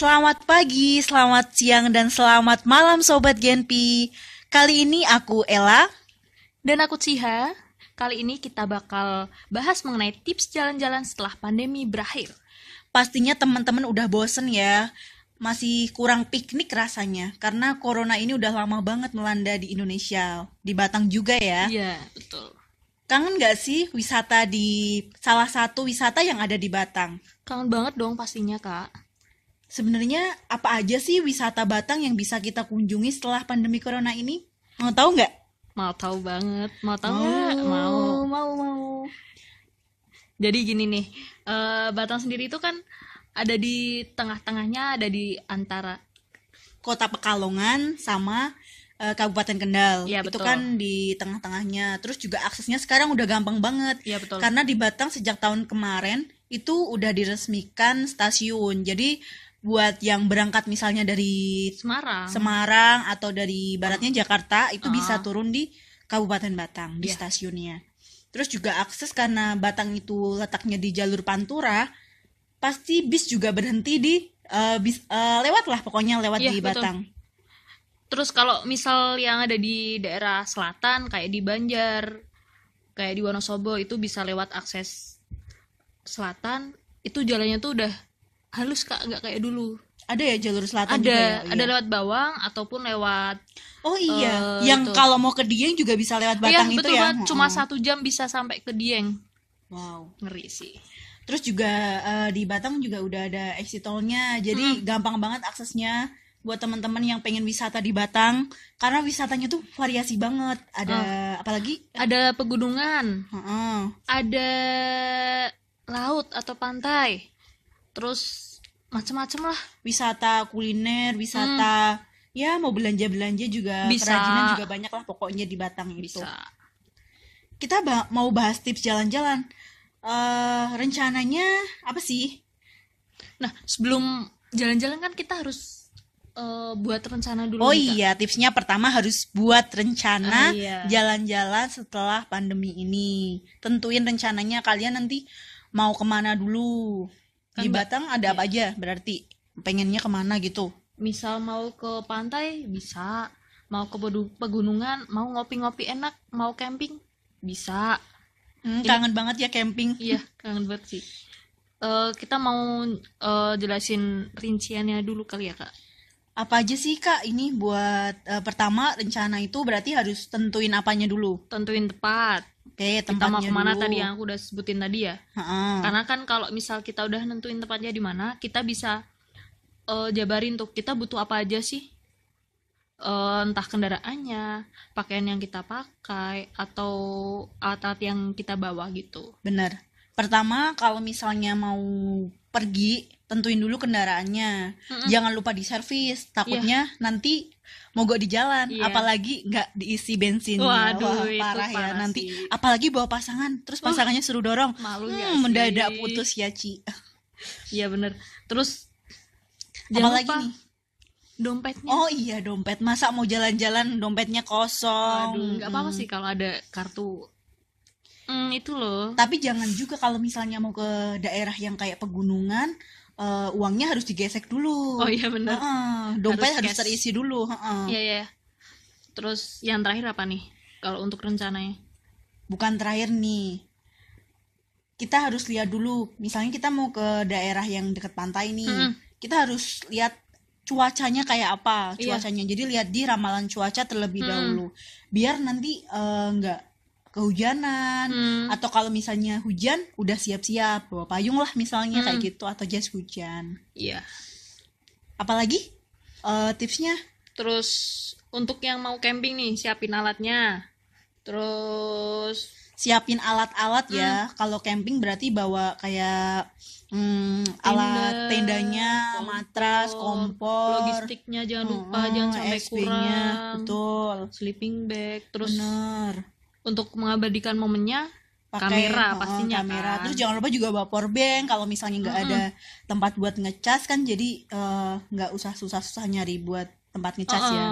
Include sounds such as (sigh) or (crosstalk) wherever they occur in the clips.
Selamat pagi, selamat siang, dan selamat malam Sobat Genpi. Kali ini aku Ella. Dan aku Ciha. Kali ini kita bakal bahas mengenai tips jalan-jalan setelah pandemi berakhir. Pastinya teman-teman udah bosen ya, masih kurang piknik rasanya. Karena corona ini udah lama banget melanda di Indonesia. Di Batang juga ya. Iya, betul. Kangen gak sih wisata di salah satu wisata yang ada di Batang? Kangen banget dong pastinya, Kak. Sebenarnya apa aja sih wisata Batang yang bisa kita kunjungi setelah pandemi corona ini? Mau tahu nggak? Mau tahu banget. Mau tahu Mau. nggak? Mau, mau, mau. Jadi gini nih, eh, Batang sendiri itu kan ada di tengah-tengahnya, ada di antara Kota Pekalongan sama eh, Kabupaten Kendal. Itu betul. kan di tengah-tengahnya. Terus juga aksesnya sekarang udah gampang banget. Iya betul. Karena di Batang sejak tahun kemarin itu udah diresmikan stasiun. Jadi buat yang berangkat misalnya dari Semarang. Semarang atau dari baratnya Jakarta itu Ah. bisa turun di Kabupaten Batang di Iya. stasiunnya. Terus juga akses karena Batang itu letaknya di jalur Pantura, pasti bis juga berhenti di eh, bis eh, lewat lah pokoknya lewat Iya, di betul. Batang. Terus kalau misal yang ada di daerah selatan kayak di Banjar, kayak di Wonosobo itu bisa lewat akses selatan, itu jalannya tuh udah halus Kak, nggak kayak dulu. Ada ya jalur selatan ada, juga ya? ada Iya. lewat Bawang ataupun lewat Oh iya, eh, yang itu. kalau mau ke Dieng juga bisa lewat Iya, Batang itu betul ya. banget. Cuma Heeh. satu jam bisa sampai ke Dieng. Wow. Ngeri sih. Terus juga eh, di Batang juga udah ada exit tol-nya, jadi gampang banget aksesnya buat teman-teman yang pengen wisata di Batang karena wisatanya tuh variasi banget. Ada apalagi Ada pegunungan, Heeh. ada laut atau pantai. Terus macem-macem lah. wisata kuliner, wisata ya mau belanja-belanja juga Bisa. kerajinan juga banyak lah pokoknya di Batang itu. Bisa. Kita ba- mau bahas tips jalan-jalan. eh rencananya apa sih? Nah, sebelum jalan-jalan kan kita harus eh, buat rencana dulu Oh nih, Kak. iya, tipsnya pertama harus buat rencana Ah, iya. jalan-jalan setelah pandemi ini. Tentuin rencananya kalian nanti mau ke mana dulu. Di Kan, Mbak, Batang ada apa aja berarti? Pengennya ke mana gitu? Misal mau ke pantai bisa, mau ke pegunungan, mau ngopi-ngopi enak, mau camping bisa. Hmm, kangen banget ya camping. Iya, kangen banget sih. Eh, kita mau eh, jelasin rinciannya dulu kali ya, Kak. Apa aja sih Kak ini buat eh, pertama rencana itu berarti harus tentuin apanya dulu. Tentuin tepat. Oke, Kita mau ke mana dulu. tadi yang aku udah sebutin tadi ya. Heeh. Karena kan kalau misal kita udah nentuin tempatnya di mana, kita bisa eh, jabarin tuh kita butuh apa aja sih. Eh, entah kendaraannya, pakaian yang kita pakai atau alat-alat yang kita bawa gitu. Bener. Pertama, kalau misalnya mau pergi, tentuin dulu kendaraannya. Mm-mm. Jangan lupa diservis. Takutnya nanti mogok di jalan, Iya. apalagi nggak diisi bensinnya. Waduh, Wah, itu parah ya parah nanti. sih. Apalagi bawa pasangan, terus pasangannya suruh dorong. Malu Hmm, sih? mendadak putus ya, Ci. Iya bener. Terus jangan Apalagi lupa nih? dompetnya. Oh iya, dompet. Masa mau jalan-jalan dompetnya kosong? Aduh, nggak apa-apa Hmm. sih kalau ada kartu. Hmm, itu loh. Tapi jangan juga kalau misalnya mau ke daerah yang kayak pegunungan, eh, uangnya harus digesek dulu. Oh iya bener. Heeh, dompet Harus harus, terisi dulu. Iya iya. Terus yang terakhir apa nih? Kalau untuk rencananya? Bukan terakhir nih. Kita harus lihat dulu. Misalnya kita mau ke daerah yang dekat pantai nih, Mm-mm. kita harus lihat cuacanya kayak apa Iya. cuacanya. Jadi lihat di ramalan cuaca terlebih dahulu, biar nanti nggak kehujanan. Hmm, Atau kalau misalnya hujan, udah siap-siap bawa payung lah misalnya kayak Mm. gitu atau jas hujan. iya. Apalagi eh, tipsnya? Terus untuk yang mau camping nih, siapin alatnya. Terus siapin alat-alat Hmm. ya. Kalau camping berarti bawa kayak hmm, alat Tenda, tendanya, matras, kompor, logistiknya jangan lupa, Mm-mm, jangan sampai kurang. Betul. Sleeping bag. Terus Bener. Untuk mengabadikan momennya, Pakai kamera pastinya kamera. kan. Terus jangan lupa juga bawa power bank kalau misalnya nggak Mm-mm. ada tempat buat ngecas kan jadi eh, nggak usah susah-susah nyari buat tempat ngecas ya.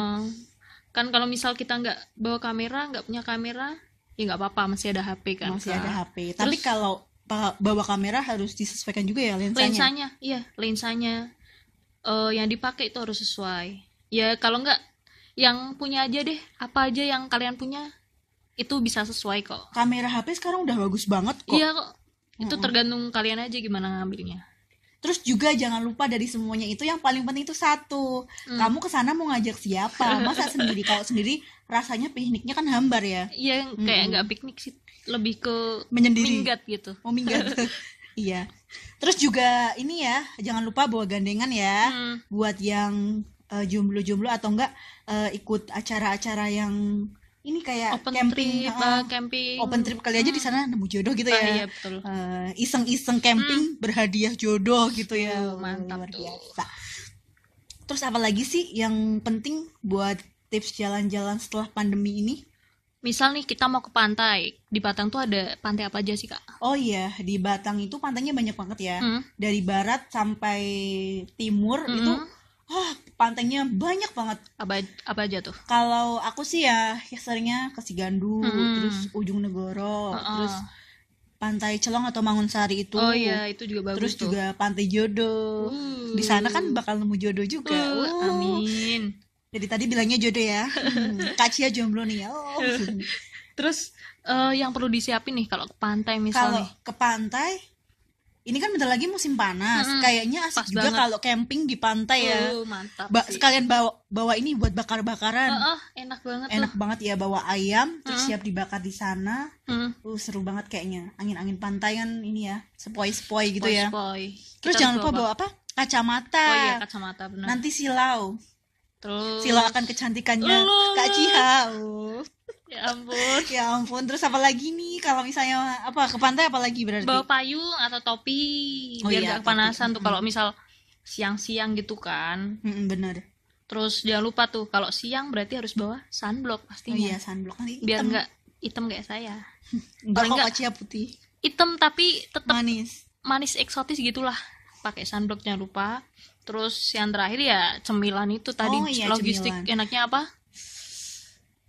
Kan kalau misal kita nggak bawa kamera, nggak punya kamera, ya nggak apa-apa, masih ada HP kan. Masih Kak. ada HP. Tapi Terus- kalau pa- bawa kamera harus disesuaikan juga ya lensanya. lensanya iya lensanya eh, yang dipakai itu harus sesuai ya kalau nggak yang punya aja deh apa aja yang kalian punya itu bisa sesuai kok kamera HP sekarang udah bagus banget kok iya kok itu tergantung kalian aja gimana ngambilnya Terus juga jangan lupa dari semuanya itu yang paling penting itu satu. Hmm. Kamu ke sana mau ngajak siapa? Masa sendiri? Kalau sendiri rasanya pikniknya kan hambar ya. iya kayak nggak piknik sih lebih ke Menyendiri. minggat gitu Mau minggat. (laughs) iya. Terus juga ini ya, jangan lupa bawa gandengan ya. Hmm. Buat yang eh, jomblo-jomblo atau enggak eh, ikut acara-acara yang ini kayak open camping, trip eh, camping. Open trip kali aja di sana nemu jodoh gitu Ah, ya. iya betul. Eh, iseng-iseng camping berhadiah jodoh gitu ya. Uh, mantap luar tuh. biasa. Terus apa lagi sih yang penting buat tips jalan-jalan setelah pandemi ini? Misal nih kita mau ke pantai. Di Batang tuh ada pantai apa aja sih kak? Oh iya di Batang itu pantainya banyak banget ya. Hmm. dari barat sampai timur Mm-mm. itu ah pantainya banyak banget apa apa aja tuh kalau aku sih ya, ya seringnya ke Sigandu Mm-mm. terus Ujung Negoro Heeh. terus Pantai Celong atau Mangunsari itu oh iya itu juga terus bagus tuh juga Pantai Jodoh Uh. di sana kan bakal nemu jodoh juga. Uh, Uh. amin Jadi tadi bilangnya jodoh ya. (laughs) Hmm, Kak Cia jomblo nih. Oh. (laughs) terus eh, yang perlu disiapin nih kalau ke pantai misal Kalau ke pantai, ini kan bentar lagi musim panas. Mm-mm. Kayaknya asik Pas juga kalau camping di pantai ya. Uh, mantap Ba- sih. sekalian bawa bawa ini buat bakar-bakaran. Heeh, enak banget Enak banget ya bawa ayam, terus siap dibakar di sana. tuh Hmm, Uh, seru banget kayaknya. Angin-angin pantai kan ini ya, sepoi-sepoi gitu ya. spoy. Terus Kita jangan lupa bawa apa? Kacamata. oh iya kacamata benar Nanti silau. terus Silau akan kecantikannya Lulu. Kak Ciha. Oh. Ya ampun Ya ampun, terus apa lagi nih kalau misalnya apa ke pantai apa lagi berarti? bawa payung atau topi Oh biar iya, gak kepanasan topi. tuh kalau misal siang-siang gitu kan Mm, bener. terus jangan lupa tuh kalau siang berarti harus bawa sunblock Oh pastinya iya, sunblock nanti biar nggak hitam kayak saya (laughs) enggak Cia putih. hitam tapi tetap Manis. manis eksotis gitulah pakai sunblock jangan lupa terus yang terakhir ya cemilan itu tadi Oh iya, logistik cemilan. enaknya apa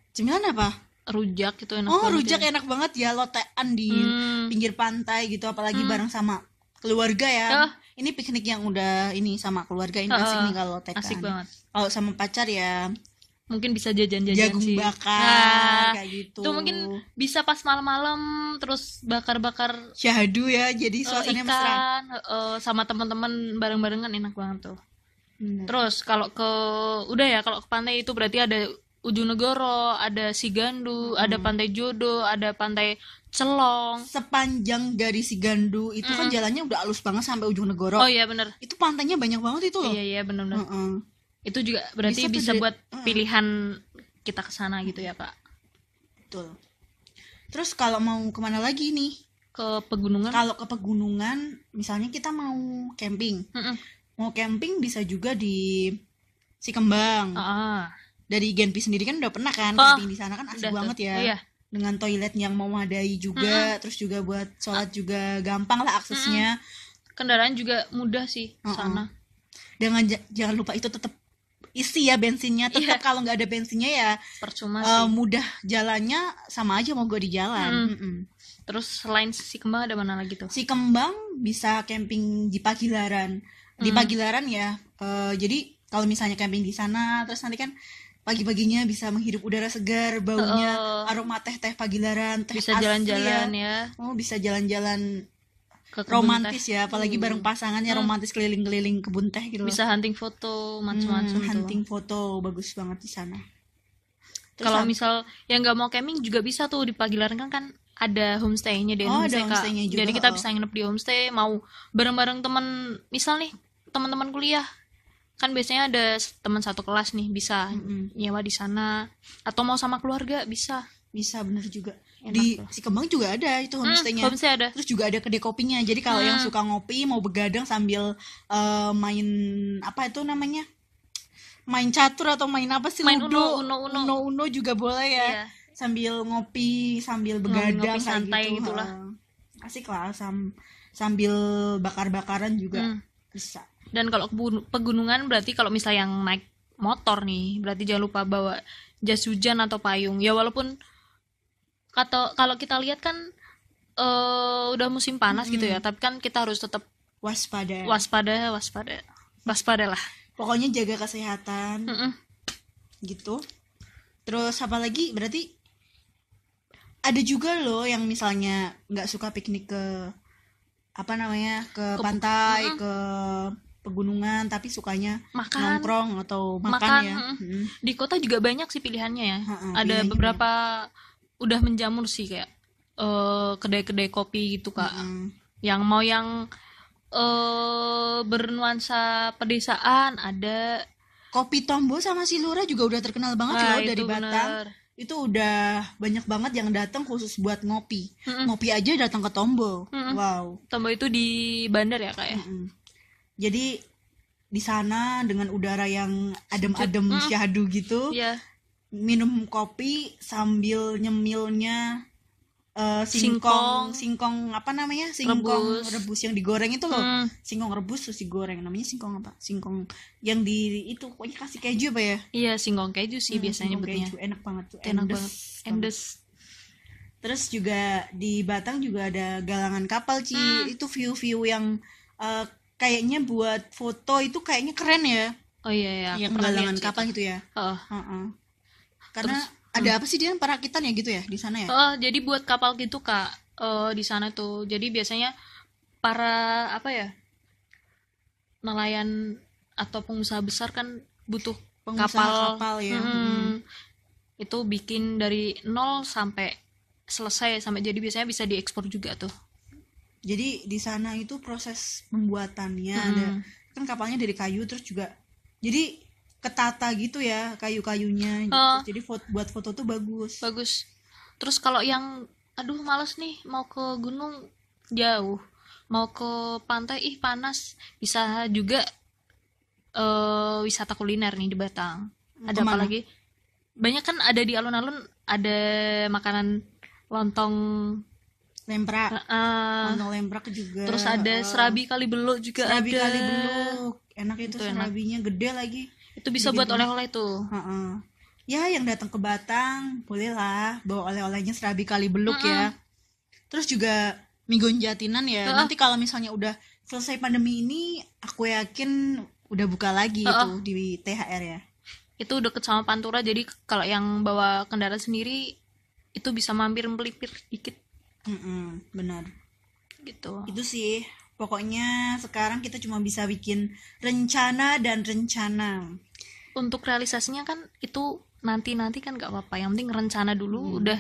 Cemilan apa? Rujak itu enak oh, banget rujak ya. enak banget ya lotean di Hmm. pinggir pantai gitu apalagi Hmm. bareng sama keluarga ya. Ah. Ini piknik yang udah ini sama keluarga ini Ah, asik nih kalau lotekan. asik banget Kalau sama pacar ya mungkin bisa jajan-jajan jagung sih bakar Nah, kayak gitu. itu mungkin bisa pas malam-malam terus bakar-bakar syahadu ya jadi eh, suasananya mesra. ikan eh, sama teman-teman bareng-barengan enak banget tuh Bener. terus kalau ke udah ya kalau ke pantai itu berarti ada ujung negoro ada sigandu Hmm. ada pantai jodo ada pantai celong sepanjang dari Sigandu itu kan Mm-mm. jalannya udah halus banget sampai ujung negoro. oh iya bener Itu pantainya banyak banget itu loh. iya iya bener-bener Heeh. itu juga berarti Bisa bisa, buat Mm. pilihan kita ke sana gitu ya kak Betul. Terus kalau mau ke mana lagi nih? ke pegunungan Kalau ke pegunungan, misalnya kita mau camping, Mm-mm. mau camping bisa juga di Sikembang. ah Dari Genpi sendiri kan udah pernah kan Oh, camping di sana kan asik udah tuh. banget ya. iya Dengan toilet yang memadai juga, terus juga buat sholat juga gampang lah aksesnya. kendaraan juga mudah sih ke Mm-mm. sana Dengan ja- jangan lupa itu tetap isi ya bensinnya. Tetap Iya. kalau nggak ada bensinnya ya percuma eh, mudah jalannya sama aja mau gue di jalan. Mm. Mm-mm. terus selain si kembang ada mana lagi tuh Si Kembang bisa camping di Pagilaran. Di Hmm. Pagilaran ya. eh, jadi kalau misalnya camping di sana terus nanti kan pagi-paginya bisa menghirup udara segar, baunya Heeh. aroma teh-teh Pagilaran, teh bisa jalan-jalan ya. ya Oh, bisa jalan-jalan ke romantis teh. ya, apalagi Hmm. bareng pasangannya Hmm. romantis keliling-keliling kebun teh gitu. loh. bisa hunting foto macam-macam Hmm, tuh hunting foto bagus banget di sana. Kalau misal yang nggak mau camping juga bisa tuh di Pagilaran kan kan ada homestaynya di Oh, ada homestay homestaynya juga, jadi kita oh. bisa nginep di homestay mau bareng-bareng teman misal nih teman-teman kuliah kan biasanya ada teman satu kelas nih bisa Mm-mm. nyewa di sana atau mau sama keluarga bisa bisa bener juga. Enak di tuh. si Kembang juga ada itu Hmm, homestaynya. homestay ada Terus juga ada kedai kopinya. Jadi kalau yang Hmm. suka ngopi mau begadang sambil eh, main apa itu namanya? Main catur atau main apa sih? Main Ludo. Uno, Uno, Uno. Uno, Uno juga boleh ya. Iya. Sambil ngopi, sambil begadang Ngopi kayak santai gitu. gitulah. Asik lah sam sambil bakar-bakaran juga Hmm. bisa. Dan kalau pegunungan berarti kalau misalnya yang naik motor nih, berarti jangan lupa bawa jas hujan atau payung. Ya walaupun kata kalau kita lihat kan eh udah musim panas gitu ya, tapi kan kita harus tetap Waspada. waspada, waspada. Waspada lah. pokoknya jaga kesehatan Mm-mm. gitu terus apa lagi berarti ada juga loh yang misalnya nggak suka piknik ke apa namanya ke, Ke- pantai Mm-mm. ke pegunungan tapi sukanya makan nongkrong atau makan, Makan, ya mm. Mm. di kota juga banyak sih pilihannya ya Ha-ha, ada pilihannya beberapa udah menjamur sih kayak eh, kedai-kedai kopi gitu kak Mm-mm. yang mau yang eh bernuansa pedesaan ada kopi tombo sama silura juga udah terkenal banget Nah, loh dari Batam bener. itu udah banyak banget yang datang khusus buat ngopi Mm-mm. ngopi aja datang ke Tombo Mm-mm. wow Tombol itu di bandar ya kak ya Mm-mm. Jadi di sana dengan udara yang adem-adem Mm. syahdu gitu Iya. minum kopi sambil nyemilnya eh, singkong singkong. apa namanya? Singkong Rebus. rebus, yang digoreng itu loh. Hmm, singkong rebus terus digoreng. Namanya singkong apa? Singkong yang di itu pokoknya kasih keju apa ya? Iya singkong keju sih Hmm, biasanya singkong keju. enak banget tuh. Enak endes banget. Endes. Terus juga di Batang juga ada galangan kapal Ci. Hmm. Itu view-view yang eh, kayaknya buat foto itu kayaknya keren ya. oh iya ya yang pernah galangan lihat sih kapal itu. gitu ya. Heeh. Heeh. Karena Terus, ada apa sih dia perakitan ya gitu ya di sana ya? Oh, jadi buat kapal gitu kak eh, di sana tuh. Jadi biasanya para apa ya nelayan atau pengusaha besar kan butuh Pengusaha kapal, kapal ya. Mm, Mm. itu bikin dari nol sampai selesai sampai jadi biasanya bisa diekspor juga tuh. Jadi di sana itu proses pembuatannya Mm. ada kan kapalnya dari kayu terus juga jadi ketata gitu ya kayu-kayunya gitu. Oh. Jadi foto, buat foto tuh bagus. Bagus. Terus kalau yang aduh males nih mau ke gunung jauh, mau ke pantai ih panas, bisa juga eh wisata kuliner nih di Batang. Ada apa lagi? Banyak kan ada di alun-alun ada makanan lontong Lemprak, eh, lontong lemprak juga. terus ada eh, serabi kali beluk juga serabi ada. kali beluk enak itu Itu enak. serabinya gede lagi Itu bisa Bikin buat enak. oleh-oleh tuh. Heeh. ya yang datang ke Batang bolehlah bawa oleh-olehnya serabi kali beluk ya terus juga migon jatinan ya Heeh. nanti kalau misalnya udah selesai pandemi ini aku yakin udah buka lagi Heeh. itu di THR ya Itu deket sama Pantura jadi kalau yang bawa kendaraan sendiri itu bisa mampir melipir dikit Mm-mm, benar gitu. itu sih pokoknya sekarang kita cuma bisa bikin rencana dan rencana untuk realisasinya kan itu nanti-nanti kan nggak apa-apa yang penting rencana dulu Hmm. udah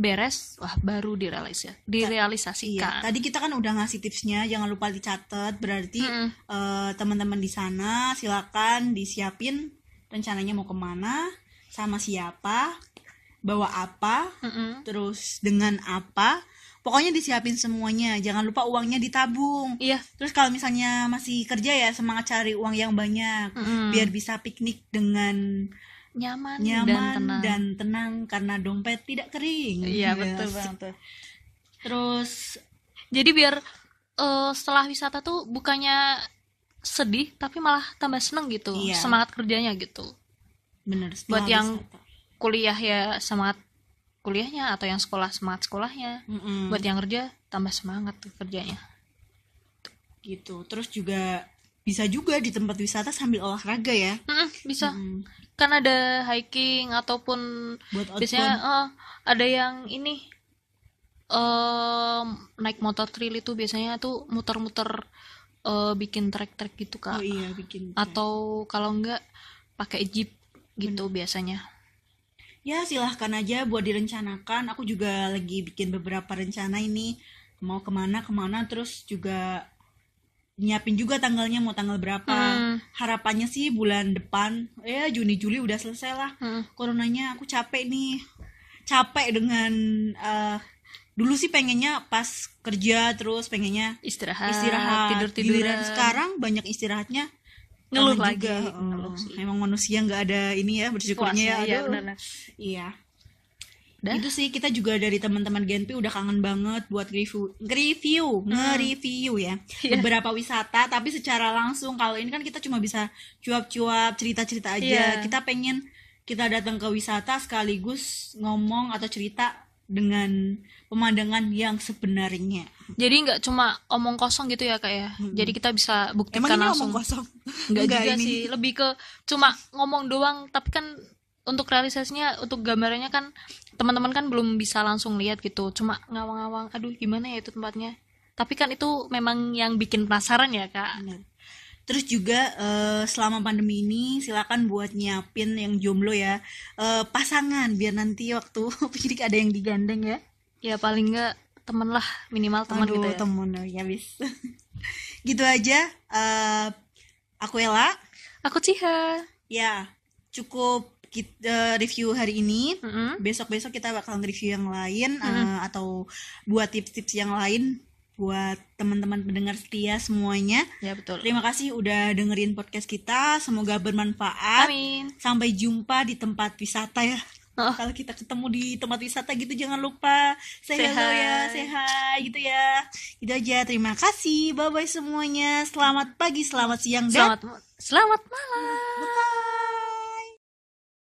beres wah baru direalis Iya, direalisasikan tadi kita kan udah ngasih tipsnya, jangan lupa dicatat. Berarti Mm-mm. eh, teman-teman di sana silakan disiapin rencananya mau ke mana, sama siapa, bawa apa, Mm-mm. terus dengan apa. Pokoknya disiapin semuanya. Jangan lupa uangnya ditabung. iya Terus kalau misalnya masih kerja ya semangat cari uang yang banyak, Mm-mm. biar bisa piknik dengan nyaman, nyaman dan tenang dan tenang karena dompet tidak kering. iya Yes. betul banget. Terus jadi biar eh, setelah wisata tuh bukannya sedih tapi malah tambah seneng gitu Iya. semangat kerjanya gitu bener Buat yang- wisata. kuliah ya semangat kuliahnya atau yang sekolah semangat sekolahnya. Mm-mm. buat yang kerja tambah semangat tuh kerjanya. Gitu. Terus juga bisa juga di tempat wisata sambil olahraga ya. Mm-mm, bisa. Mm-mm. kan ada hiking ataupun buat biasanya eh, ada yang ini em, naik motor trail itu biasanya tuh muter-muter eh, bikin trek-trek gitu oh kak iya bikin atau kalau enggak pakai jeep gitu biasanya ya silahkan aja buat direncanakan. Aku juga lagi bikin beberapa rencana ini. Mau ke mana ke mana terus juga nyiapin juga tanggalnya mau tanggal berapa. Hmm, harapannya sih bulan depan ya Juni Juli udah selesai lah. Hmm. coronanya aku capek nih. Capek dengan eh, dulu sih pengennya pas kerja terus pengennya istirahat, istirahat tidur tiduran sekarang banyak istirahatnya ngeluh lagi juga. ngeluh Oh, sih. emang manusia nggak ada ini ya bersyukurnya ya Puasnya, iya, iya Dah. itu sih kita juga dari teman-teman Genpi udah kangen banget buat review nge-review nge-review ya (laughs) Iya. beberapa wisata tapi secara langsung kalau ini kan kita cuma bisa cuap-cuap cerita-cerita aja Iya. kita pengen kita datang ke wisata sekaligus ngomong atau cerita dengan pemandangan yang sebenarnya jadi nggak cuma omong kosong gitu ya kak ya Mm-mm. jadi kita bisa Emang buktikan ini langsung ngomong kosong? nggak Enggak, juga ini. sih lebih ke cuma ngomong doang tapi kan untuk realisasinya untuk gambarannya kan teman-teman kan belum bisa langsung lihat gitu cuma ngawang-ngawang aduh gimana ya itu tempatnya tapi kan itu memang yang bikin penasaran ya kak Benar. Terus juga eh, selama pandemi ini silakan buat nyiapin yang jomblo ya eh, pasangan biar nanti waktu (laughs) piknik ada yang digandeng ya. ya paling nggak temen lah minimal teman gitu ya temen ya bis. (laughs) gitu aja. eh, aku Ella. aku Ciha Ya cukup kita review hari ini. Mm-mm. Besok-besok kita bakal review yang lain eh, Mm-mm. atau buat tips-tips yang lain buat teman-teman pendengar setia semuanya. ya betul Terima kasih udah dengerin podcast kita. Semoga bermanfaat. amin Sampai jumpa di tempat wisata ya. Oh. Kalau kita ketemu di tempat wisata gitu jangan lupa say, Say hello ya, hi gitu ya. Gitu aja. Terima kasih. Bye bye semuanya. Selamat pagi, selamat siang dan selamat selamat malam bye.